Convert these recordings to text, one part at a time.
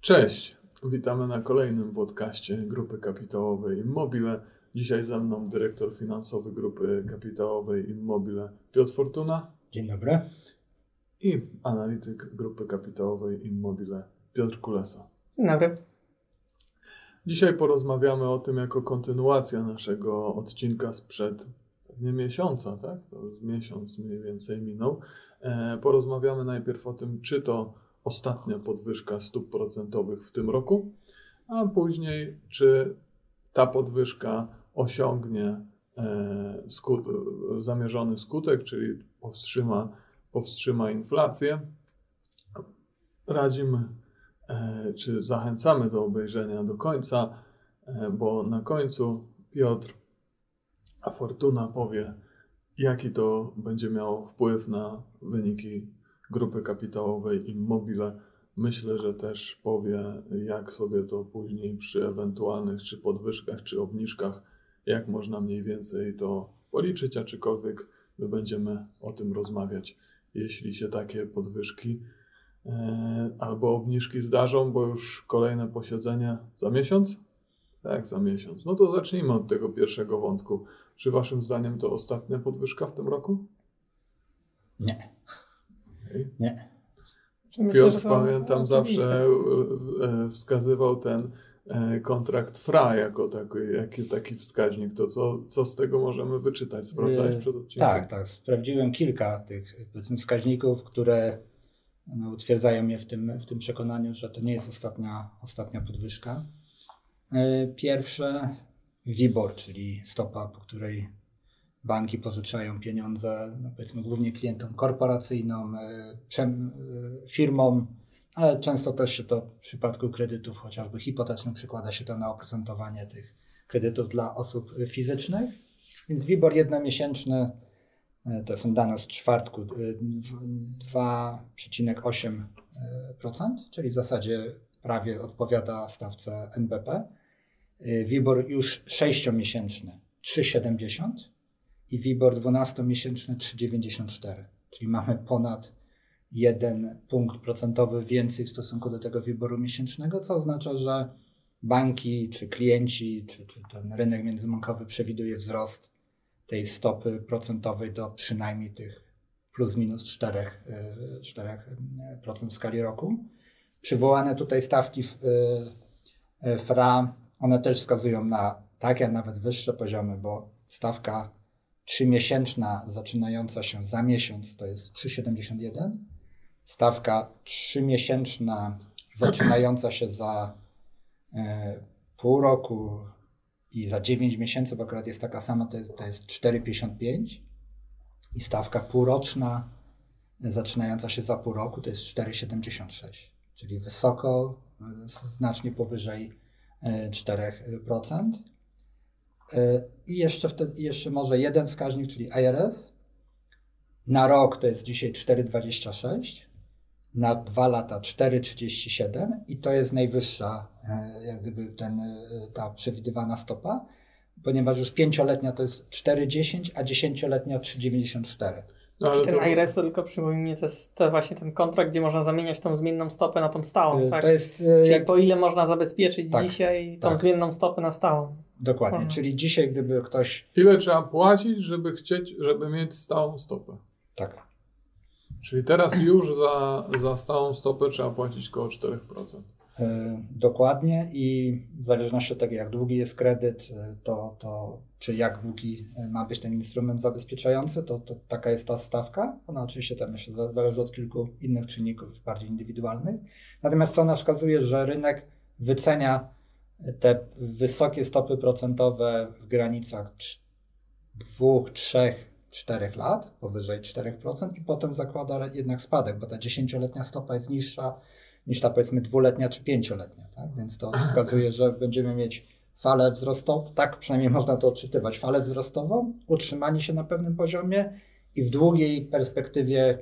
Cześć, witamy na kolejnym podcaście Grupy Kapitałowej Immobile. Dzisiaj ze mną dyrektor finansowy Grupy Kapitałowej Immobile Piotr Fortuna Dzień dobry. i analityk Grupy Kapitałowej Immobile Piotr Kulesa. Dzień dobry. Dzisiaj porozmawiamy o tym jako kontynuacja naszego odcinka sprzed pewnie miesiąca, tak? To jest miesiąc mniej więcej minął. E, porozmawiamy najpierw o tym, czy to ostatnia podwyżka stóp procentowych w tym roku, a później, czy ta podwyżka osiągnie e, skut, zamierzony skutek, czyli powstrzyma, powstrzyma inflację. Radzimy, e, czy zachęcamy do obejrzenia do końca, e, bo na końcu Piotr, a Fortuna powie, jaki to będzie miało wpływ na wyniki grupy kapitałowej Immobile. Myślę, że też powie, jak sobie to później przy ewentualnych czy podwyżkach, czy obniżkach, jak można mniej więcej to policzyć, a czykolwiek my będziemy o tym rozmawiać, jeśli się takie podwyżki e, albo obniżki zdarzą, bo już kolejne posiedzenie za miesiąc? Tak, za miesiąc. No to zacznijmy od tego pierwszego wątku. Czy Waszym zdaniem to ostatnia podwyżka w tym roku? Nie. Nie. Myślę, Piotr, pamiętam, zawsze e, e, wskazywał ten e, kontrakt FRA jako taki, jaki, taki wskaźnik. To co, co z tego możemy wyczytać? Sprawdzałeś przed odcinkiem? Tak, tak. Sprawdziłem kilka tych powiedzmy wskaźników, które no, utwierdzają mnie w tym, w tym przekonaniu, że to nie jest ostatnia, ostatnia podwyżka. Pierwsze WIBOR, czyli stopa, po której banki pożyczają pieniądze, no powiedzmy głównie klientom korporacyjnom, yy, przem- yy, firmom, ale często też się to w przypadku kredytów chociażby hipotecznych przekłada się to na oprocentowanie tych kredytów dla osób fizycznych. Więc WIBOR jednomiesięczny, e, to są dane z czwartku, y, w- 2,8%, czyli w zasadzie prawie odpowiada stawce NBP. WIBOR już 6-miesięczny 3,70 i WIBOR 12-miesięczny 3,94, czyli mamy ponad jeden punkt procentowy więcej w stosunku do tego WIBORu miesięcznego, co oznacza, że banki, czy klienci, czy, czy ten rynek międzybankowy przewiduje wzrost tej stopy procentowej do przynajmniej tych plus minus 4%, y, 4% w skali roku. Przywołane tutaj stawki y, y, FRA, one też wskazują na takie, a nawet wyższe poziomy, bo stawka trzymiesięczna zaczynająca się za miesiąc to jest 3,71. Stawka trzymiesięczna zaczynająca się za e, pół roku i za 9 miesięcy, bo akurat jest taka sama, to to jest 4,55 i stawka półroczna e, zaczynająca się za pół roku to jest 4,76, czyli wysoko, e, znacznie powyżej e, 4%. I jeszcze, wtedy, jeszcze może jeden wskaźnik, czyli IRS. Na rok to jest dzisiaj 4,26, na dwa lata 4,37 i to jest najwyższa e, jak gdyby ten, e, ta przewidywana stopa, ponieważ już pięcioletnia to jest 4,10, a dziesięcioletnia 3,94. No, ale Ten to, IRS to tylko przypomnij, to jest to właśnie ten kontrakt, gdzie można zamieniać tą zmienną stopę na tą stałą, E, tak? To jest e, Czyli jak, po ile można zabezpieczyć Tak, dzisiaj tą tak. zmienną stopę na stałą. Dokładnie, czyli dzisiaj gdyby ktoś ile trzeba płacić, żeby chcieć, żeby mieć stałą stopę? tak, Czyli teraz już za, za stałą stopę trzeba płacić około 4%. E, Dokładnie i w zależności od tego, jak długi jest kredyt, e, to, to czy jak długi e, ma być ten instrument zabezpieczający, to, to taka jest ta stawka. Ona oczywiście tam jeszcze za- zależy od kilku innych czynników bardziej indywidualnych. Natomiast co ona wskazuje, że rynek wycenia te wysokie stopy procentowe w granicach 2, 3, 4 lat, powyżej 4% i potem zakłada jednak spadek, bo ta 10-letnia stopa jest niższa niż ta powiedzmy dwuletnia czy pięcioletnia. Tak? Więc to wskazuje, że będziemy mieć falę wzrostową, tak przynajmniej można to odczytywać, falę wzrostową, utrzymanie się na pewnym poziomie i w długiej perspektywie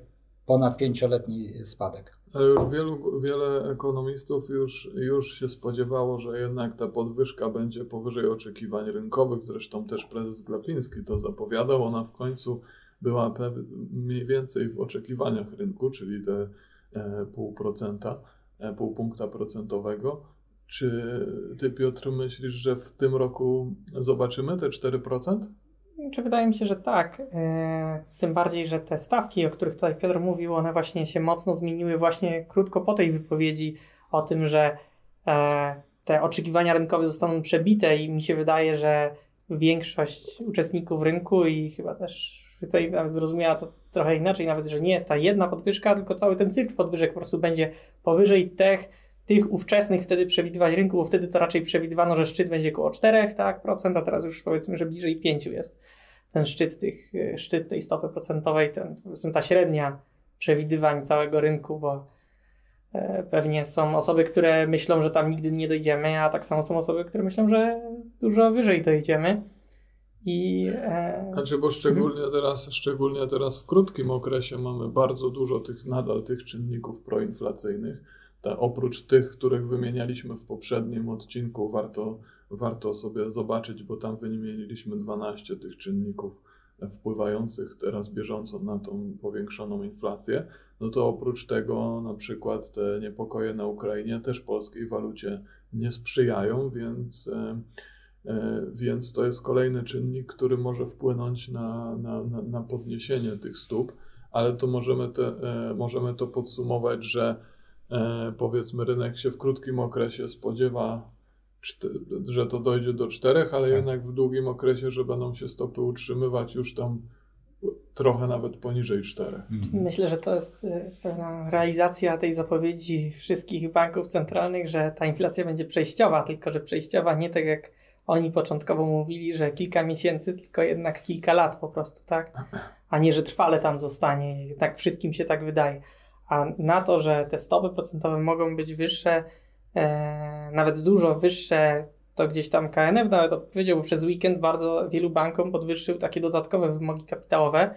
ponad pięcioletni spadek. Ale już wielu, wiele ekonomistów już, już się spodziewało, że jednak ta podwyżka będzie powyżej oczekiwań rynkowych. Zresztą też prezes Glapiński to zapowiadał. Ona w końcu była mniej więcej w oczekiwaniach rynku, czyli te e, pół procenta. e, pół punkta procentowego. Czy ty, Piotr, myślisz, że w tym roku zobaczymy te 4%? Czy wydaje mi się, że tak. E, tym bardziej, że te stawki, o których tutaj Piotr mówił, one właśnie się mocno zmieniły właśnie krótko po tej wypowiedzi o tym, że e, te oczekiwania rynkowe zostaną przebite i mi się wydaje, że większość uczestników rynku i chyba też tutaj zrozumiała to trochę inaczej, nawet, że nie ta jedna podwyżka, tylko cały ten cykl podwyżek po prostu będzie powyżej tych, tych ówczesnych wtedy przewidywań rynku, bo wtedy to raczej przewidywano, że szczyt będzie około 4, tak, procent, a teraz już powiedzmy, że bliżej 5 jest ten szczyt, tych, szczyt tej stopy procentowej, ten, ta średnia przewidywań całego rynku, bo e, pewnie są osoby, które myślą, że tam nigdy nie dojdziemy, a tak samo są osoby, które myślą, że dużo wyżej dojdziemy. I, e... Znaczy, bo szczególnie teraz, szczególnie teraz w krótkim okresie mamy bardzo dużo tych nadal tych czynników proinflacyjnych. Ta, oprócz tych, których wymienialiśmy w poprzednim odcinku, warto, warto sobie zobaczyć, bo tam wymieniliśmy 12 tych czynników wpływających teraz bieżąco na tą powiększoną inflację. No to oprócz tego na przykład te niepokoje na Ukrainie też polskiej walucie nie sprzyjają, więc. E, E, więc to jest kolejny czynnik, który może wpłynąć na, na, na, podniesienie tych stóp, ale to możemy, te, e, możemy to podsumować, że powiedzmy rynek się w krótkim okresie spodziewa, że to dojdzie do czterech, ale tak. jednak w długim okresie, że będą się stopy utrzymywać już tam trochę nawet poniżej czterech. Mhm. Myślę, że to jest pewna realizacja tej zapowiedzi wszystkich banków centralnych, że ta inflacja będzie przejściowa, tylko że przejściowa nie tak jak oni początkowo mówili, że kilka miesięcy, tylko jednak kilka lat po prostu, tak? A nie, że trwale tam zostanie. Tak wszystkim się tak wydaje. A na to, że te stopy procentowe mogą być wyższe, e, nawet dużo wyższe, to gdzieś tam KNF nawet odpowiedział, bo przez weekend bardzo wielu bankom podwyższył takie dodatkowe wymogi kapitałowe.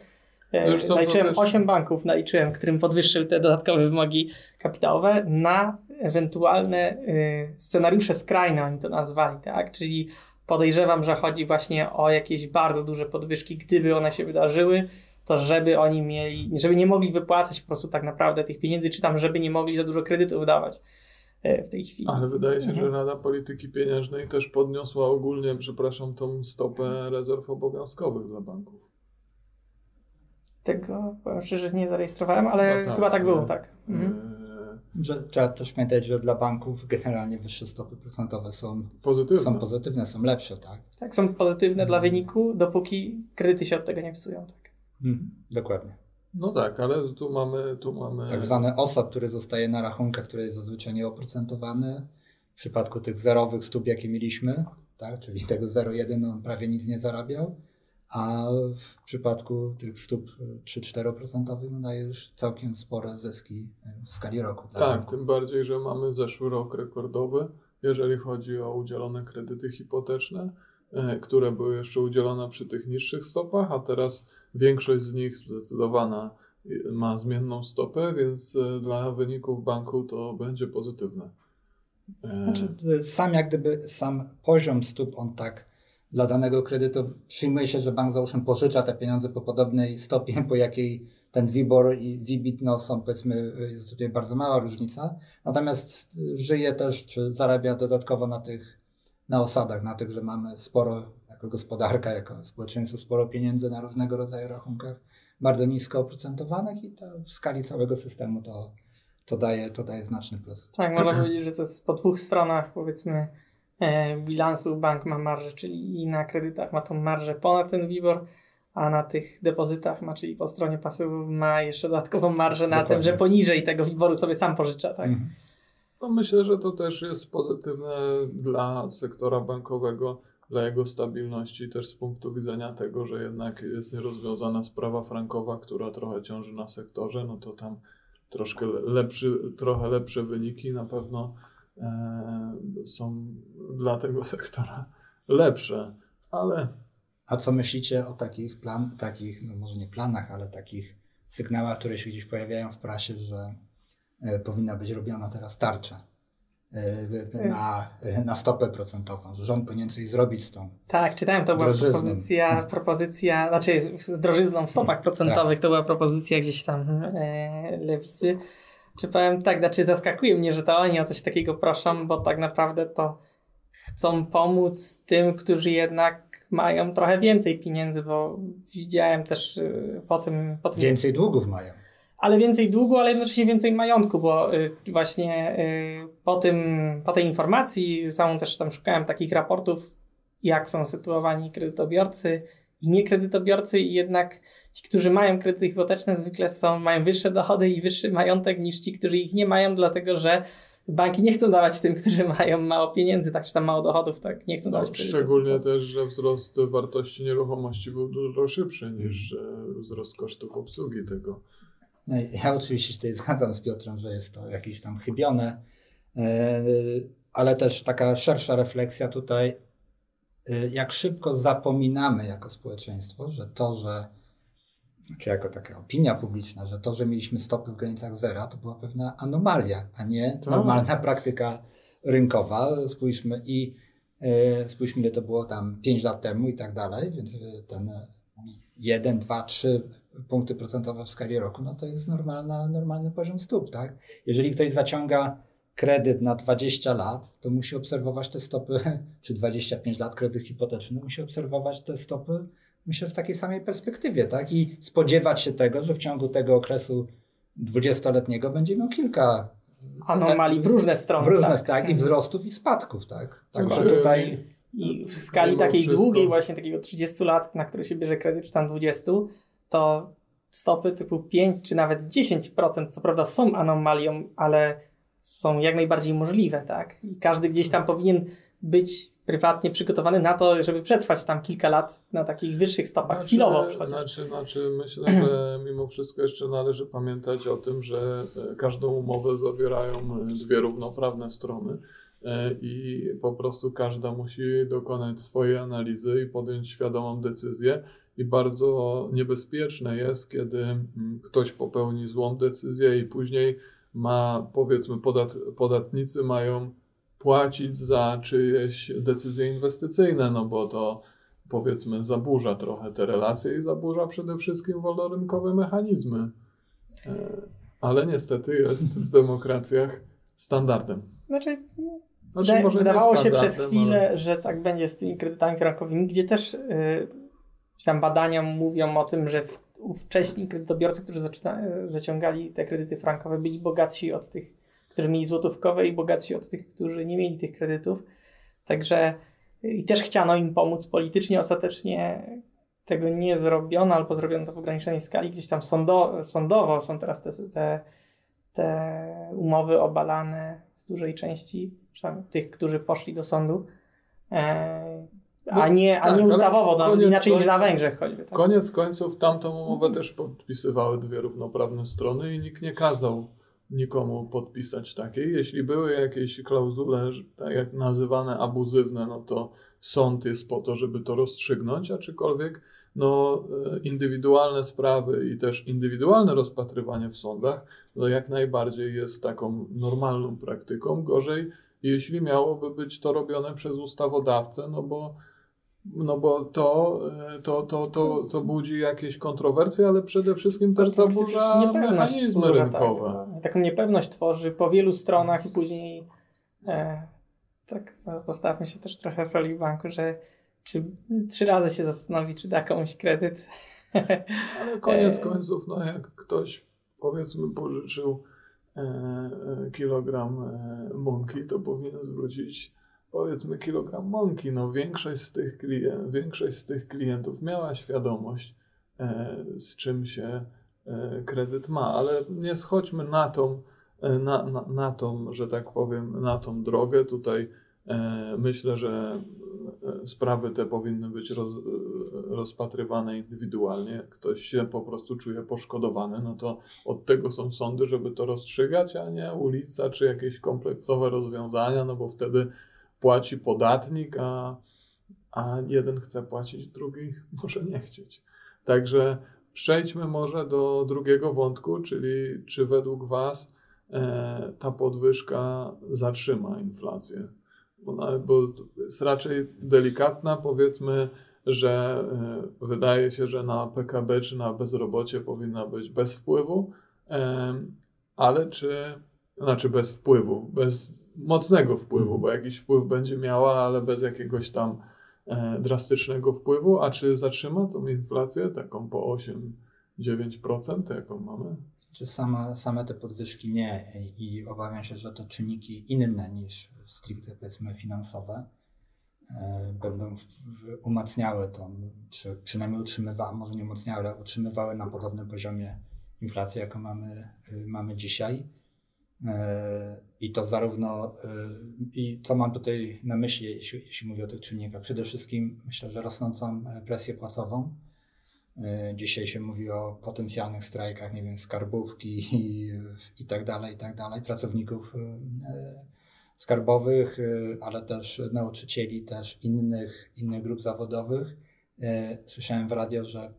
E, naliczyłem też... 8 banków, naliczyłem, którym podwyższył te dodatkowe wymogi kapitałowe na ewentualne y, scenariusze skrajne, oni to nazwali, tak? Czyli podejrzewam, że chodzi właśnie o jakieś bardzo duże podwyżki, gdyby one się wydarzyły, to żeby oni mieli, żeby nie mogli wypłacać po prostu tak naprawdę tych pieniędzy, czy tam, żeby nie mogli za dużo kredytów dawać y, w tej chwili. Ale wydaje się, mhm. że Rada Polityki Pieniężnej też podniosła ogólnie, przepraszam, tą stopę rezerw obowiązkowych dla banków. Tego, powiem szczerze, nie zarejestrowałem, ale tak, chyba tak było, tak. Mhm. Że, trzeba też pamiętać, że dla banków generalnie wyższe stopy procentowe są pozytywne, są, pozytywne, są lepsze, tak? Tak, są pozytywne dla wyniku, dopóki kredyty się od tego nie psują. Tak. Mhm, dokładnie. No tak, ale tu mamy, tu mamy... Tak zwany osad, który zostaje na rachunkach, który jest zazwyczaj nieoprocentowany. W przypadku tych zerowych stóp, jakie mieliśmy, tak, czyli tego 0,1 on prawie nic nie zarabiał a w przypadku tych stóp 3-4% no daje już całkiem spore zyski w skali roku. tak, tym bardziej, że mamy zeszły rok rekordowy, jeżeli chodzi o udzielone kredyty hipoteczne, e, które były jeszcze udzielone przy tych niższych stopach, a teraz większość z nich zdecydowana ma zmienną stopę, więc e, dla wyników banku to będzie pozytywne. E, znaczy, sam jak gdyby sam poziom stóp on tak dla danego kredytu przyjmuje się, że bank załóżmy pożycza te pieniądze po podobnej stopie, po jakiej ten WIBOR i WIBIT no, są powiedzmy, jest tutaj bardzo mała różnica. Natomiast żyje też, czy zarabia dodatkowo na tych, na osadach, na tych, że mamy sporo, jako gospodarka, jako społeczeństwo, sporo pieniędzy na różnego rodzaju rachunkach, bardzo nisko oprocentowanych i to w skali całego systemu to, to, daje, to daje znaczny plus. Tak, można powiedzieć, że to jest po dwóch stronach powiedzmy E, bilansu bank ma marżę, czyli i na kredytach ma tą marżę ponad ten WIBOR, a na tych depozytach ma, czyli po stronie pasywów ma jeszcze dodatkową marżę na Dokładnie. tym, że poniżej tego WIBORu sobie sam pożycza. Tak? Mhm. No myślę, że to też jest pozytywne dla sektora bankowego, dla jego stabilności, też z punktu widzenia tego, że jednak jest nierozwiązana sprawa frankowa, która trochę ciąży na sektorze, no to tam troszkę lepszy, trochę lepsze wyniki na pewno E, są dla tego sektora lepsze, ale. A co myślicie o takich plan, takich, no może nie planach, ale takich sygnałach, które się gdzieś pojawiają w prasie, że powinna być robiona teraz tarcza e, na, na stopę procentową, że rząd powinien coś zrobić z tą. Tak, czytałem, to była drożyzną. propozycja, hmm. propozycja, znaczy z drożyzną w stopach procentowych, tak. to była propozycja gdzieś tam e, lewicy. czy powiem tak, znaczy zaskakuje mnie, że to oni o coś takiego proszą, bo tak naprawdę to chcą pomóc tym, którzy jednak mają trochę więcej pieniędzy, bo widziałem też y, po tym... Po tym więcej długów mają. Ale więcej długu, ale jednocześnie więcej majątku, bo y, właśnie y, po, tym, po tej informacji samą też tam szukałem takich raportów, jak są sytuowani kredytobiorcy, i nie kredytobiorcy i jednak ci, którzy mają kredyty hipoteczne zwykle są, mają wyższe dochody i wyższy majątek niż ci, którzy ich nie mają, dlatego że banki nie chcą dawać tym, którzy mają mało pieniędzy, tak czy tam mało dochodów, tak nie chcą no, dawać Szczególnie też, że wzrost wartości nieruchomości był dużo szybszy niż e, wzrost kosztów obsługi tego. No ja oczywiście się tutaj zgadzam z Piotrem, że jest to jakieś tam chybione, e, ale też taka szersza refleksja tutaj Y, jak szybko zapominamy jako społeczeństwo, że to, że, czy jako taka opinia publiczna, że to, że mieliśmy stopy w granicach zera, to była pewna anomalia, a nie to. normalna praktyka rynkowa. Spójrzmy i y, spójrzmy, ile to było tam 5 lat temu i tak dalej, więc ten 1, 2, 3 punkty procentowe w skali roku, no to jest normalna, normalny poziom stóp, tak? Jeżeli ktoś zaciąga kredyt na 20 lat, to musi obserwować te stopy, czy 25 lat kredyt hipoteczny, musi obserwować te stopy, myślę, w takiej samej perspektywie, tak? I spodziewać się tego, że w ciągu tego okresu 20-letniego będzie miał kilka anomalii w różne strony. W różne, tak. tak i wzrostów i spadków, tak? Tak, znaczy, tutaj... I w skali takiej wszystko. długiej, właśnie takiego 30 lat, na który się bierze kredyt, czy tam 20, to stopy typu 5 czy nawet 10%, co prawda są anomalią, ale są jak najbardziej możliwe, tak? I każdy gdzieś tam powinien być prywatnie przygotowany na to, żeby przetrwać tam kilka lat na takich wyższych stopach, znaczy, chwilowo Znaczy, znaczy myślę, że mimo wszystko jeszcze należy pamiętać o tym, że e, każdą umowę zawierają dwie równoprawne strony i po prostu każda musi dokonać swojej analizy i podjąć świadomą decyzję. I bardzo niebezpieczne jest, kiedy mm, ktoś popełni złą decyzję i później ma, powiedzmy, podat, podatnicy mają płacić za czyjeś decyzje inwestycyjne, no bo to powiedzmy zaburza trochę te relacje i zaburza przede wszystkim wolnorynkowe mechanizmy. E, ale niestety jest w demokracjach standardem. Znaczy, znaczy wyda wydawało się przez chwilę, ale... że tak będzie z tymi kredytami frankowymi, gdzie też yy, tam badania mówią o tym, że wcześniej kredytobiorcy, którzy zaczyna, zaciągali te kredyty frankowe, byli bogatsi od tych, którzy mieli złotówkowe i bogatsi od tych, którzy nie mieli tych kredytów. Także i też chciano im pomóc politycznie. Ostatecznie tego nie zrobiono, albo zrobiono to w ograniczonej skali. Gdzieś tam sądo, sądowo są teraz te, te, te umowy obalane dużej części, tych, którzy poszli do sądu. E, a no, nie, a tak, nie ustawowo, no, inaczej niż na Węgrzech choćby. Tak? Koniec końców tamtą umowę też podpisywały dwie równoprawne strony i nikt nie kazał nikomu podpisać takiej. Jeśli były jakieś klauzule, tak jak nazywane abuzywne, no to sąd jest po to, żeby to rozstrzygnąć, aczkolwiek no, e, indywidualne sprawy i też indywidualne rozpatrywanie w sądach no jak najbardziej jest taką normalną praktyką. Gorzej, jeśli miałoby być to robione przez ustawodawcę, no bo no bo to, e, to, to, to, to budzi jakieś kontrowersje, ale przede wszystkim też zaburza mechanizmy tak, rynkowe. Tak, taką niepewność tworzy po wielu stronach i później e, tak postawmy się też trochę w roli banku, że czy trzy razy się zastanowi, czy da komuś kredyt. Ale koniec e, końców, no jak ktoś powiedzmy pożyczył e, e kilogram mąki, to powinien zwrócić powiedzmy kilogram mąki, no większość z tych, klient, większość z tych klientów miała świadomość, z czym się kredyt ma, ale nie schodźmy na tą, na, na, na tą, że tak powiem, na tą drogę. Tutaj myślę, że sprawy te powinny być roz, rozpatrywane indywidualnie. Jak ktoś się po prostu czuje poszkodowany, no to od tego są sądy, żeby to rozstrzygać, a nie ulica czy jakieś kompleksowe rozwiązania, no bo wtedy płaci podatnik, a, a jeden chce płacić, drugi może nie chcieć. Także przejdźmy może do drugiego wątku, czyli czy według Was e, ta podwyżka zatrzyma inflację? Bo jest raczej delikatna, powiedzmy, że e, wydaje się, że na PKB czy na bezrobocie powinna być bez wpływu. E, ale czy, znaczy bez wpływu, bez mocnego wpływu, bo jakiś wpływ będzie miała, ale bez jakiegoś tam e, drastycznego wpływu, a czy zatrzyma tą inflację taką po 8-9%, jaką mamy? Czy same te podwyżki nie i obawiam się, że to czynniki inne niż stricte powiedzmy finansowe e, będą umacniały to, czy przynajmniej utrzymywały, może nie umacniały, ale utrzymywały na podobnym poziomie inflację, jaką mamy, y, mamy dzisiaj. E, I to zarówno, y, i co mam tutaj na myśli, jeśli, jeśli mówię o tych czynnikach, przede wszystkim myślę, że rosnącą e, presję płacową. Dzisiaj się mówi o potencjalnych strajkach, nie wiem, skarbówki i, i tak dalej, i tak dalej, pracowników skarbowych, ale też nauczycieli, też innych, innych grup zawodowych. Słyszałem w radio, że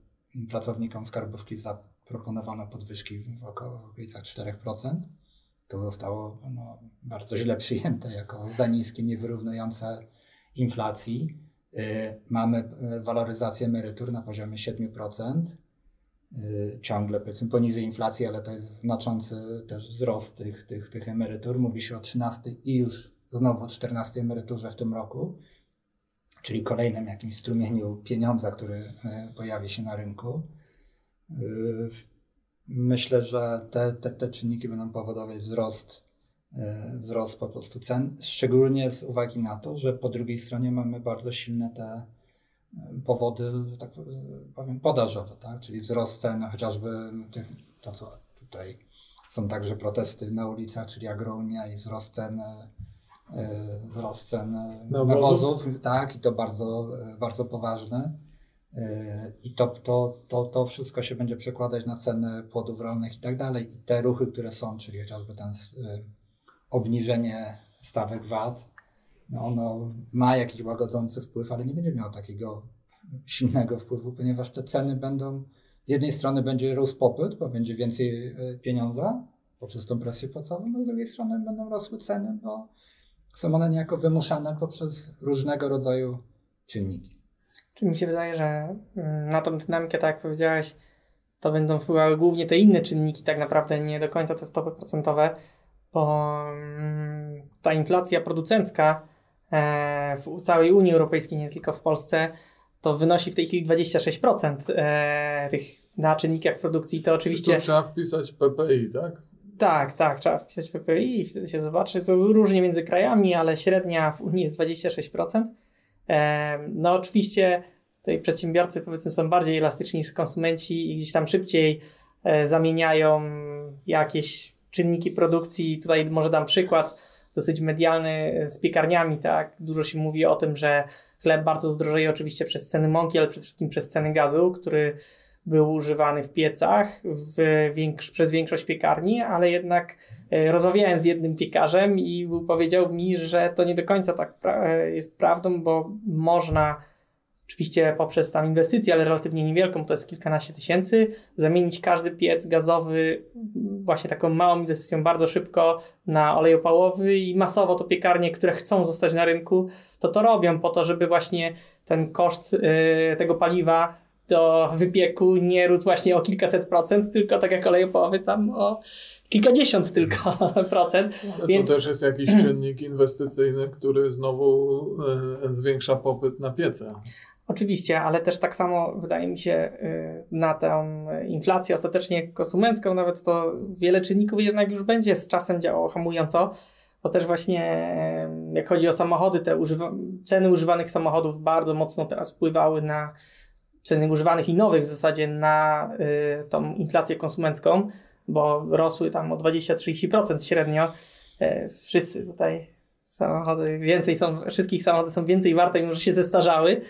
pracownikom skarbówki zaproponowano podwyżki w okolicach 4% to zostało no, bardzo źle przyjęte jako za niskie, niewyrównujące inflacji. Y, mamy y, waloryzację emerytur na poziomie 7%, y, ciągle powiedzmy poniżej inflacji, ale to jest znaczący też wzrost tych, tych, tych emerytur. Mówi się o 13 i już znowu 14 emeryturze w tym roku, czyli kolejnym jakimś strumieniu pieniądza, który pojawi się na rynku. Myślę, że te, te, te czynniki będą powodować wzrost, wzrost po prostu cen, szczególnie z uwagi na to, że po drugiej stronie mamy bardzo silne te powody, tak e, powiem, podażowe, tak? czyli wzrost cen, chociażby tych, to, co tutaj są także protesty na ulicach, czyli Agrounia i wzrost cen, wzrost cen nawozów, tak, i to bardzo, bardzo poważny. I to, to, to, to wszystko się będzie przekładać na ceny płodów rolnych i tak dalej. I te ruchy, które są, czyli chociażby ten y, obniżenie stawek VAT, no ono ma jakiś łagodzący wpływ, ale nie będzie miało takiego silnego wpływu, ponieważ te ceny będą, z jednej strony będzie rósł popyt, bo będzie więcej y, pieniądza poprzez tą presję płacową, a z drugiej strony będą rosły ceny, bo są one niejako wymuszane poprzez różnego rodzaju czynniki. Czyli mi się wydaje, że mm, na tą dynamikę, tak jak powiedziałeś, to będą wpływały głównie te inne czynniki, tak naprawdę nie do końca te stopy procentowe, bo mm, ta inflacja producencka e, w całej Unii Europejskiej, nie tylko w Polsce, to wynosi w tej chwili 26% e, tych na czynnikach produkcji. To oczywiście. To trzeba wpisać PPI, tak? Tak, tak, trzeba wpisać PPI i wtedy się zobaczy. To różnie między krajami, ale średnia w Unii jest 26%. No oczywiście tutaj przedsiębiorcy powiedzmy są bardziej elastyczni niż konsumenci i gdzieś tam szybciej e, zamieniają jakieś czynniki produkcji. Tutaj może dam przykład dosyć medialny z piekarniami, tak? Dużo się mówi o tym, że chleb bardzo zdrożeje oczywiście przez ceny mąki, ale przede wszystkim przez ceny gazu, który był używany w piecach w większ, przez większość piekarni, ale jednak e, rozmawiałem z jednym piekarzem i powiedział mi, że to nie do końca tak pra e, jest prawdą, bo można oczywiście poprzez tam inwestycję, ale relatywnie niewielką, to jest kilkanaście tysięcy, zamienić każdy piec gazowy właśnie taką małą inwestycją bardzo szybko na olej opałowy i masowo to piekarnie, które chcą zostać na rynku, to to robią po to, żeby właśnie ten koszt y, tego paliwa do wypieku nie rósł właśnie o kilkaset procent, tylko tak jak olej opałowy tam o kilkadziesiąt tylko procent. Ale Więc... To też jest jakiś czynnik inwestycyjny, który znowu e, zwiększa popyt na piece. Oczywiście, ale też tak samo wydaje mi się e, na tę inflację ostatecznie konsumencką, nawet to wiele czynników jednak już będzie z czasem działało hamująco, bo też właśnie e, jak chodzi o samochody, te używa ceny używanych samochodów bardzo mocno teraz wpływały na ceny używanych i nowych w zasadzie na y, tą inflację konsumencką, bo rosły tam o 20-30% średnio. Y, wszyscy tutaj samochody więcej są, wszystkich samochody są więcej warte, mimo że się zestarzały.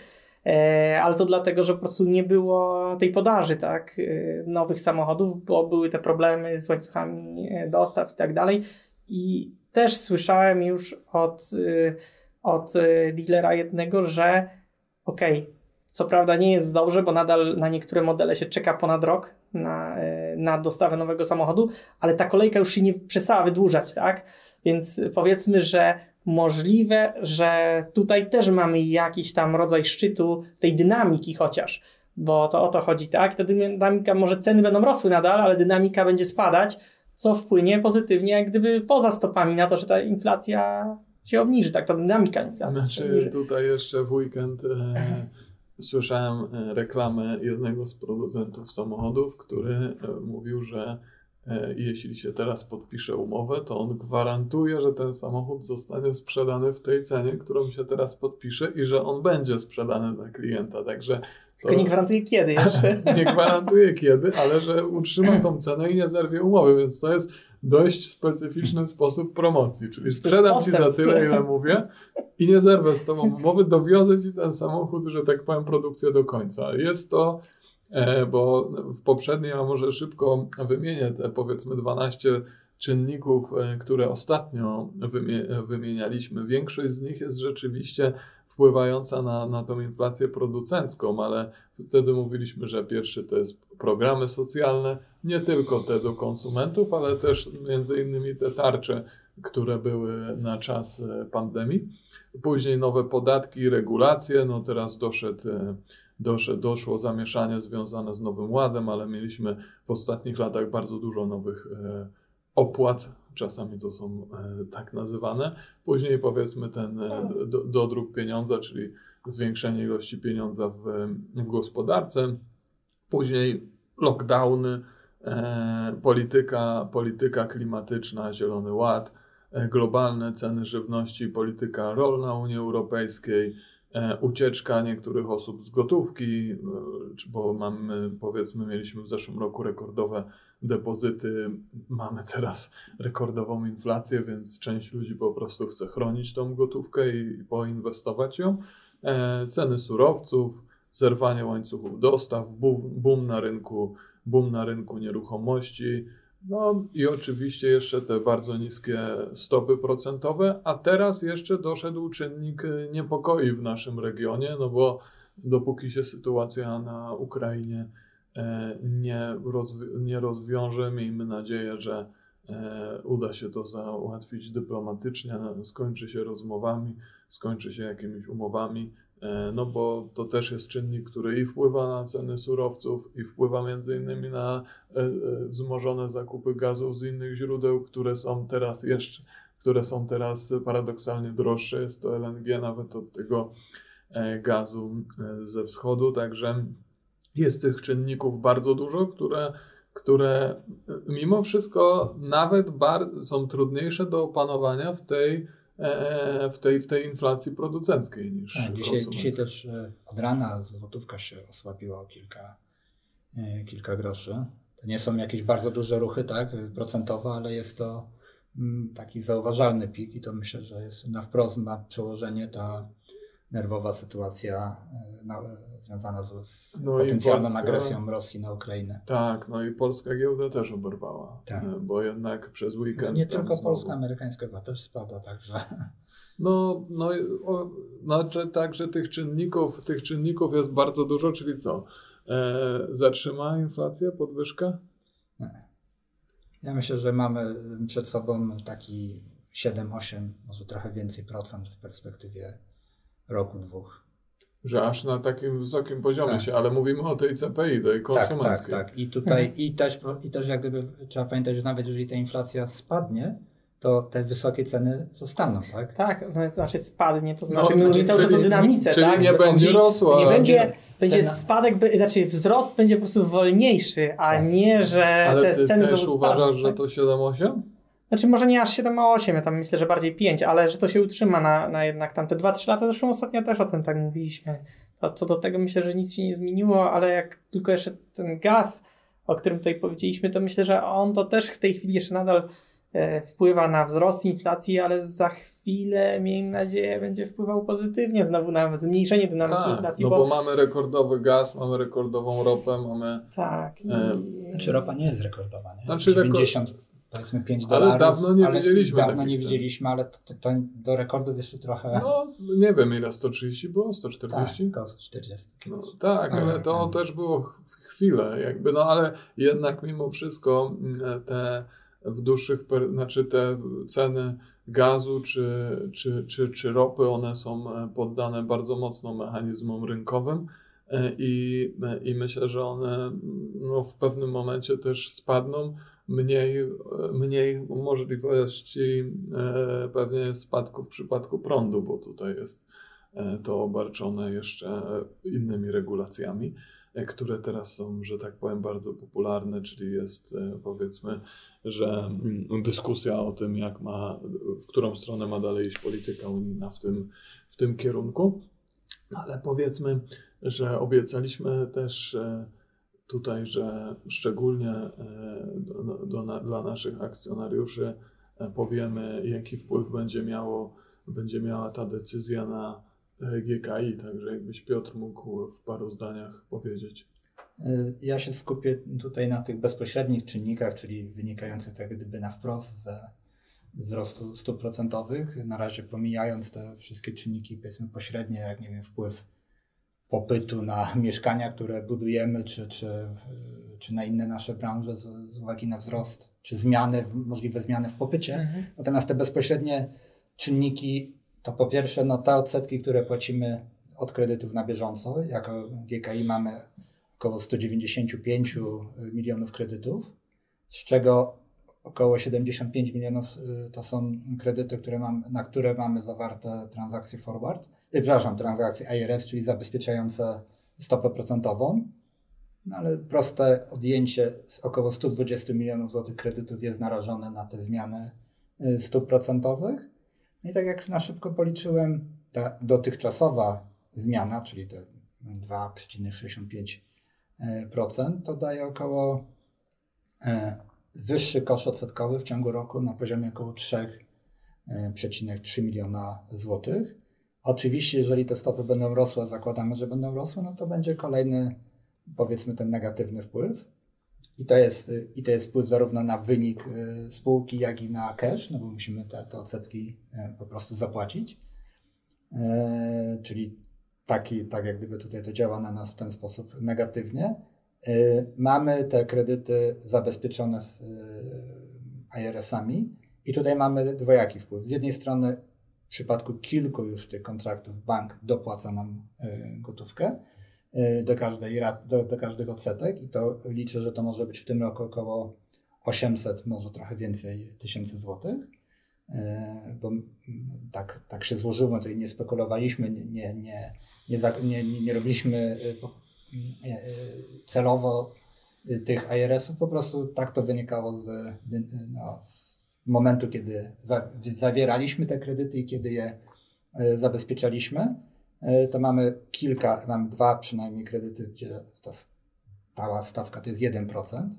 Y, ale to dlatego, że po prostu nie było tej podaży, tak, y, nowych samochodów, bo były te problemy z łańcuchami y, dostaw i tak dalej. I też słyszałem już od, od dealera jednego, że okej, okay, co prawda nie jest dobrze, bo nadal na niektóre modele się czeka ponad rok na, e, na dostawę nowego samochodu, ale ta kolejka już się nie przestała wydłużać, tak? Więc powiedzmy, że możliwe, że tutaj też mamy jakiś tam rodzaj szczytu tej dynamiki chociaż, bo to o to chodzi, tak? Ta dynamika, może ceny będą rosły nadal, ale dynamika będzie spadać, co wpłynie pozytywnie, jak gdyby poza stopami na to, że ta inflacja się obniży, tak, ta dynamika inflacji znaczy, tutaj jeszcze w weekend e, słyszałem e, reklamę jednego z producentów samochodów, który e, mówił, że jeśli się teraz podpisze umowę, to on gwarantuje, że ten samochód zostanie sprzedany w tej cenie, którą się teraz podpisze i że on będzie sprzedany dla klienta. Także to Tylko nie gwarantuje kiedy jeszcze. nie gwarantuje kiedy, ale że utrzyma tą cenę i nie zerwie umowy, więc to jest dość specyficzny sposób promocji, czyli sprzedam ci za tyle, ile mówię i nie zerwę z tobą umowy, dowiozę ci ten samochód, że tak powiem, produkcję do końca. Jest to, e, bo w poprzedniej, a może szybko wymienię te powiedzmy 12 czynników, e, które ostatnio wymie- wymienialiśmy. Większość z nich jest rzeczywiście wpływająca na, na tą inflację producencką, ale wtedy mówiliśmy, że pierwszy to jest programy socjalne, nie tylko te do konsumentów, ale też między innymi te tarcze, które były na czas e, pandemii. Później nowe podatki, regulacje, no teraz e, doszedł, doszło zamieszanie związane z Nowym Ładem, ale mieliśmy w ostatnich latach bardzo dużo nowych e, opłat, czasami to są e, tak nazywane. Później powiedzmy ten e, do, dodruk pieniądza, czyli zwiększenie ilości pieniądza w, w gospodarce. Później lockdowny, polityka, polityka klimatyczna, Zielony Ład, globalne ceny żywności, polityka rolna Unii Europejskiej, ucieczka niektórych osób z gotówki, e, bo mamy, powiedzmy, mieliśmy w zeszłym roku rekordowe depozyty, mamy teraz rekordową inflację, więc część ludzi po prostu chce chronić tą gotówkę i, i poinwestować ją. E, ceny surowców, zerwanie łańcuchów dostaw, boom, boom na rynku, boom na rynku nieruchomości. No i oczywiście jeszcze te bardzo niskie stopy procentowe, a teraz jeszcze doszedł czynnik y, niepokoi w naszym regionie, no bo dopóki się sytuacja na Ukrainie e, nie, rozwi- nie rozwiąże, miejmy nadzieję, że e, uda się to załatwić dyplomatycznie, skończy się rozmowami, skończy się jakimiś umowami, no bo to też jest czynnik, który i wpływa na ceny surowców, i wpływa między innymi na e, e, wzmożone zakupy gazów z innych źródeł, które są teraz jeszcze, które są teraz paradoksalnie droższe. Jest to LNG nawet od tego e, gazu e, ze wschodu, także jest tych czynników bardzo dużo, które, które e, mimo wszystko nawet są trudniejsze do opanowania w tej, e, w tej, w tej inflacji producenckiej niż Tak, dzisiaj, dzisiaj też e, od rana złotówka się osłabiła o kilka, e, kilka groszy. To nie są jakieś bardzo duże ruchy, tak, e, procentowe, ale jest to mm, taki zauważalny pik i to myślę, że jest na wprost ma przełożenie ta nerwowa sytuacja e, związana z, z No potencjalną Polska- agresją Rosji na Ukrainę. Tak, no i polska giełda też oberwała, Tak. e, bo jednak przez No, weekend... nie tam tylko znowu- Polska, amerykańska chyba też spada, także No, no, o, znaczy tak, że tych czynników, tych czynników jest bardzo dużo, czyli co? E, zatrzyma inflację, podwyżka? ja myślę, że mamy przed sobą taki 7-8, może trochę więcej procent w perspektywie roku, dwóch. Że aż na takim wysokim poziomie Tak. się, ale mówimy o tej CPI, tej Tak, tak, konsumenckiej. tak. I tutaj i też, i też jak gdyby trzeba pamiętać, że nawet jeżeli ta inflacja spadnie, to te wysokie ceny zostaną, tak? Tak, no, to znaczy spadnie, to No, znaczy my mówimy cały czas o dynamice, czyli tak? nie że będzie rosła. Nie będzie, będzie Cena- spadek, znaczy wzrost będzie po prostu wolniejszy, a Tak. nie, że Ale te ty ceny też uważasz, spadną. że tak? to 7-8? Znaczy może nie aż 7,8, ja tam myślę, że bardziej 5, ale że to się utrzyma na, na jednak tam te 2-3 lata. Zresztą ostatnio też o tym tak mówiliśmy. To, co do tego myślę, że nic się nie zmieniło, ale jak tylko jeszcze ten gaz, o którym tutaj powiedzieliśmy, to myślę, że on to też w tej chwili jeszcze nadal e, wpływa na wzrost inflacji, ale za chwilę, miejmy nadzieję, będzie wpływał pozytywnie znowu na zmniejszenie dynamiki Tak, inflacji, no bo, bo mamy rekordowy gaz, mamy rekordową ropę, mamy... tak. i- E, Znaczy ropa nie jest rekordowa, nie? Znaczy rekord- 90, powiedzmy 5 Ale dolarów. dawno nie ale widzieliśmy Dawno nie widzieliśmy, ale to, to, to do rekordów jeszcze trochę... No, nie wiem ile, 130 było? tak, 140? około 40. No, tak, ale to tak. też było ch- chwilę, jakby, no ale jednak mimo wszystko mm, te w dłuższych, znaczy te ceny gazu czy, czy, czy, czy ropy, one są e, poddane bardzo mocno mechanizmom rynkowym e, i, e, i myślę, że one no, w pewnym momencie też spadną, mniej, mniej możliwości pewnie spadku w przypadku prądu, bo tutaj jest to obarczone jeszcze innymi regulacjami, które teraz są, że tak powiem, bardzo popularne, czyli jest powiedzmy, że mm, dyskusja o tym, jak ma, w którą stronę ma dalej iść polityka unijna w tym, w tym kierunku. Ale powiedzmy, że obiecaliśmy też tutaj, że szczególnie e, do, do, dla naszych akcjonariuszy e, powiemy, jaki wpływ będzie, miało, będzie miała ta decyzja na e, GKI. Także jakbyś Piotr mógł w paru zdaniach powiedzieć. Ja się skupię tutaj na tych bezpośrednich czynnikach, czyli wynikających tak gdyby na wprost ze wzrostu stóp procentowych, na razie pomijając te wszystkie czynniki powiedzmy pośrednie, jak nie wiem, wpływ popytu na mieszkania, które budujemy, czy, czy, czy na inne nasze branże z, z uwagi na wzrost, czy zmiany, możliwe zmiany w popycie. Mhm. Natomiast te bezpośrednie czynniki to po pierwsze no, te odsetki, które płacimy od kredytów na bieżąco. Jako GKI mamy około 195 milionów kredytów, z czego około 75 milionów y, to są kredyty, które mam, na które mamy zawarte transakcje forward, y, przepraszam, transakcje IRS, czyli zabezpieczające stopę procentową. No ale proste odjęcie z około 120 milionów złotych kredytów jest narażone na te zmiany y, stóp procentowych. No i tak jak na szybko policzyłem, ta dotychczasowa zmiana, czyli te 2,65%, to daje około wyższy koszt odsetkowy w ciągu roku na poziomie około 3,3 miliona złotych. Oczywiście, jeżeli te stopy będą rosły, zakładamy, że będą rosły, no to będzie kolejny, powiedzmy, ten negatywny wpływ. I to jest, i to jest wpływ zarówno na wynik y, spółki, jak i na cash, no bo musimy te, te odsetki y, po prostu zapłacić. E, czyli taki, tak jak gdyby tutaj to działa na nas w ten sposób negatywnie. Y, mamy te kredyty zabezpieczone z y, IRS-ami i tutaj mamy dwojaki wpływ. Z jednej strony w przypadku kilku już tych kontraktów bank dopłaca nam y, gotówkę do, każdej, do, do każdego odsetek i to liczę, że to może być w tym roku około 800, może trochę więcej tysięcy złotych, bo tak, tak się złożyło, tutaj nie spekulowaliśmy, nie, nie, nie, nie, robiliśmy celowo y, tych IRS-ów, po prostu tak to wynikało z, no, z momentu, kiedy zawieraliśmy te kredyty i kiedy je e, zabezpieczaliśmy. E, to mamy kilka, mamy dwa przynajmniej kredyty, gdzie ta stała stawka to jest 1%,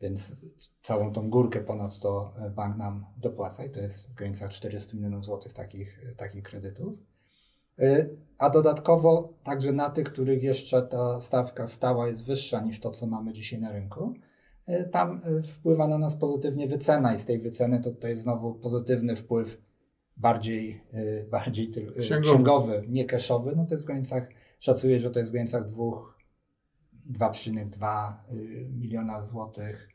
więc całą tą górkę ponad to bank nam dopłaca i to jest w granicach 400 milionów złotych takich, takich kredytów. Y, a dodatkowo także na tych, których jeszcze ta stawka stała jest wyższa niż to, co mamy dzisiaj na rynku, y, tam y, wpływa na nas pozytywnie wycena i z tej wyceny to tutaj znowu pozytywny wpływ bardziej, bardziej księgowy, księgowy nie cashowy, no to jest w granicach, szacuję, że to jest w granicach 2,2 miliona złotych.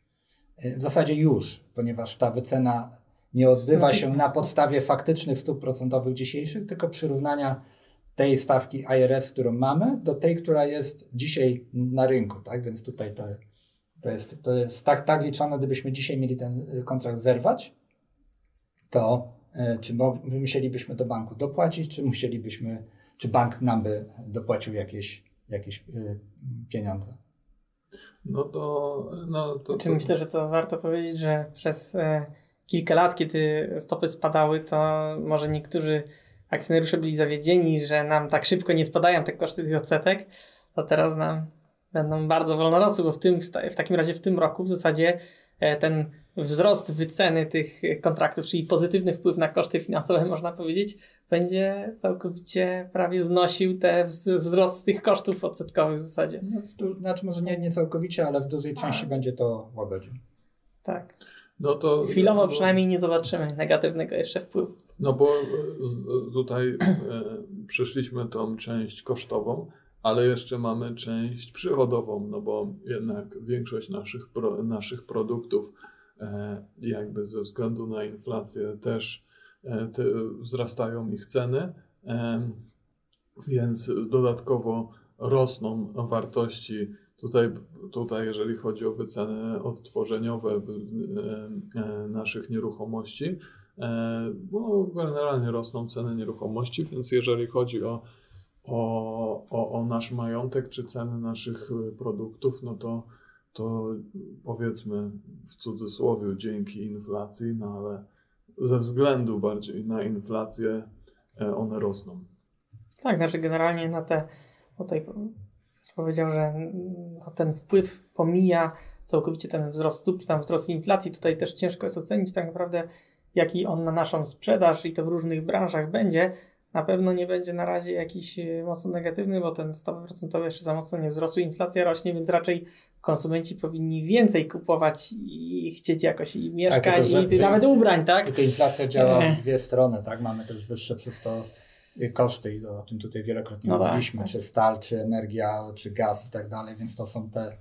W zasadzie już, ponieważ ta wycena nie odbywa się na podstawie faktycznych stóp procentowych dzisiejszych, tylko przyrównania tej stawki IRS, którą mamy, do tej, która jest dzisiaj na rynku. Tak? Więc tutaj to, to, jest, to jest tak, tak liczone, gdybyśmy dzisiaj mieli ten y, kontrakt zerwać, to y, czy musielibyśmy do banku dopłacić, czy musielibyśmy, czy bank nam by dopłacił jakieś, jakieś y, pieniądze. No to, no to, to... Myślę, że to warto powiedzieć, że przez e, kilka lat, kiedy stopy spadały, to może niektórzy akcjonariusze byli zawiedzieni, że nam tak szybko nie spadają te koszty tych odsetek, to teraz nam będą bardzo wolno rosły, bo w, tym, w takim razie w tym roku w zasadzie e, ten wzrost wyceny tych kontraktów, czyli pozytywny wpływ na koszty finansowe, można powiedzieć, będzie całkowicie prawie znosił te wzrost tych kosztów odsetkowych w zasadzie. No, znaczy może nie, nie całkowicie, ale w dużej części A. będzie to łagodził. Tak. No to, Chwilowo no, przynajmniej nie zobaczymy negatywnego jeszcze wpływu. No bo e, tutaj e, przeszliśmy tą część kosztową, ale jeszcze mamy część przychodową, no bo jednak większość naszych, pro, naszych produktów e, jakby ze względu na inflację też te, wzrastają ich ceny, więc dodatkowo rosną wartości Tutaj, tutaj jeżeli chodzi o wyceny odtworzeniowe e, e, naszych nieruchomości, e, bo generalnie rosną ceny nieruchomości, więc jeżeli chodzi o, o, o, o nasz majątek czy ceny naszych produktów, no to, to powiedzmy w cudzysłowie dzięki inflacji, no ale ze względu bardziej na inflację one rosną. Tak, znaczy generalnie na te, tutaj powiedział, że no, ten wpływ pomija całkowicie ten wzrost stóp, czy tam wzrost inflacji. Tutaj też ciężko jest ocenić tak naprawdę, jaki on na naszą sprzedaż i to w różnych branżach będzie. Na pewno nie będzie na razie jakiś e, mocno negatywny, bo ten stopy procentowe jeszcze za mocno nie wzrosły, inflacja rośnie, więc raczej konsumenci powinni więcej kupować i chcieć jakoś i mieszkań, tak, tylko, i nawet ubrań, tak? Tylko inflacja działa w dwie strony, tak? Mamy też wyższe przez to koszty i o tym tutaj wielokrotnie no tak, mówiliśmy, tak, czy stal, czy energia, czy gaz i tak dalej, więc to są te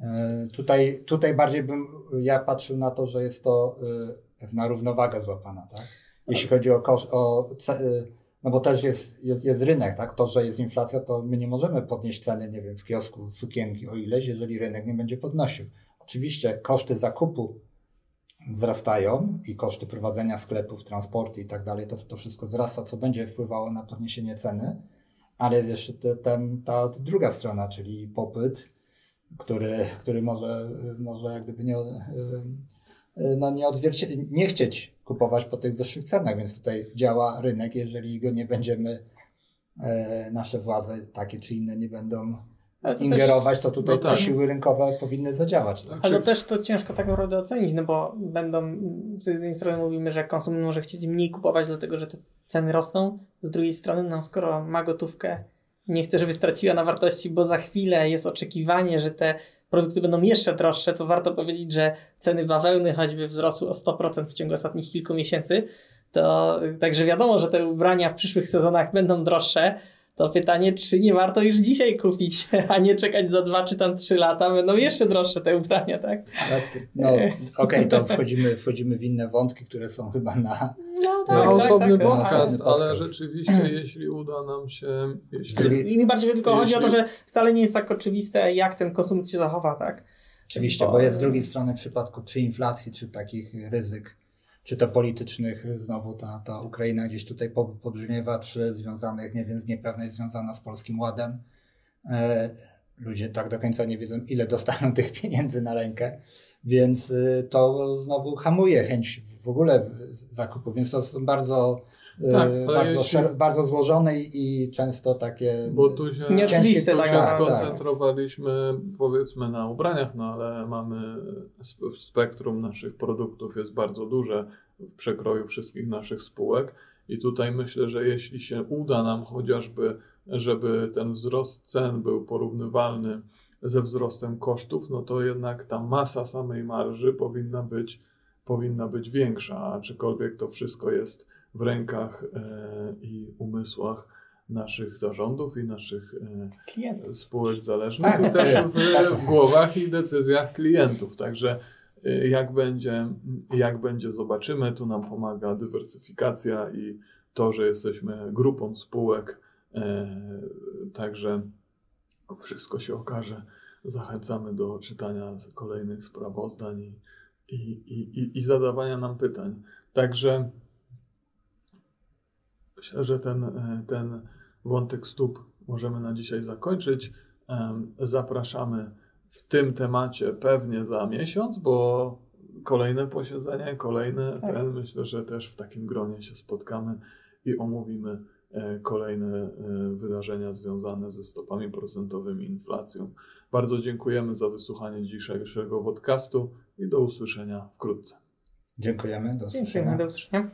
e, tutaj, tutaj bardziej bym ja patrzył na to, że jest to e, pewna równowaga złapana, tak? Jeśli chodzi o koszt, o, e, no bo też jest, jest, jest rynek, tak? To, że jest inflacja, to my nie możemy podnieść ceny, nie wiem, w kiosku sukienki o ileś, jeżeli rynek nie będzie podnosił. Oczywiście koszty zakupu wzrastają i koszty prowadzenia sklepów, transportu i tak dalej, to, to wszystko wzrasta, co będzie wpływało na podniesienie ceny, ale jest jeszcze te, ten, ta druga strona, czyli popyt, który, który może, może jak gdyby nie, no nie, nie chcieć kupować po tych wyższych cenach, więc tutaj działa rynek, jeżeli go nie będziemy, e, nasze władze takie czy inne nie będą ingerować, to tutaj no tak. te siły rynkowe powinny zadziałać. Tak? Ale też to ciężko tak naprawdę ocenić, no bo będą, z jednej strony mówimy, że konsument może chcieć mniej kupować, dlatego że te ceny rosną, z drugiej strony, no skoro ma gotówkę, nie chce, żeby straciła na wartości, bo za chwilę jest oczekiwanie, że te produkty będą jeszcze droższe, co warto powiedzieć, że ceny bawełny choćby wzrosły o 100% w ciągu ostatnich kilku miesięcy, to także wiadomo, że te ubrania w przyszłych sezonach będą droższe, to pytanie, czy nie warto już dzisiaj kupić, a nie czekać za dwa czy tam trzy lata, będą jeszcze droższe te ubrania, tak? No, okej, okay, to wchodzimy, wchodzimy w inne wątki, które są chyba na, no, tak, na osobny tak, podcast, tak, ale rzeczywiście, jeśli uda nam się... Jeśli... I mi bardziej tylko jeśli... chodzi o to, że wcale nie jest tak oczywiste, jak ten konsument się zachowa, tak? Oczywiście, bo, bo jest z drugiej strony w przypadku czy inflacji, czy takich ryzyk czy to politycznych, znowu ta, ta Ukraina gdzieś tutaj pobrzmiewa, czy związanych, nie wiem, z niepewność związana z Polskim Ładem. E, ludzie tak do końca nie wiedzą, ile dostaną tych pieniędzy na rękę, więc y, to znowu hamuje chęć w ogóle zakupu, więc to są bardzo tak, bardzo, jeśli... bardzo złączone i często takie Bo tu się, nieoczywiste, tu się tak, skoncentrowaliśmy tak. powiedzmy na ubraniach, no ale mamy spektrum naszych produktów jest bardzo duże w przekroju wszystkich naszych spółek i tutaj myślę, że jeśli się uda nam chociażby, żeby ten wzrost cen był porównywalny ze wzrostem kosztów, no to jednak ta masa samej marży powinna być, powinna być większa, aczkolwiek to wszystko jest w rękach e, i umysłach naszych zarządów i naszych e, klientów. spółek zależnych tak, i też w, tak. w głowach i decyzjach klientów. Także e, jak będzie, jak będzie, zobaczymy. Tu nam pomaga dywersyfikacja i to, że jesteśmy grupą spółek. Także wszystko się okaże. Zachęcamy do czytania kolejnych sprawozdań i, i, i, i zadawania nam pytań. Także Myślę, że ten, e, ten wątek stóp możemy na dzisiaj zakończyć. Zapraszamy w tym temacie pewnie za miesiąc, bo kolejne posiedzenie, kolejne tak. ten, myślę, że też w takim gronie się spotkamy i omówimy e, kolejne e, wydarzenia związane ze stopami procentowymi, inflacją. Bardzo dziękujemy za wysłuchanie dzisiejszego podcastu i do usłyszenia wkrótce. Dziękujemy, do usłyszenia. Dziękujemy, do usłyszenia.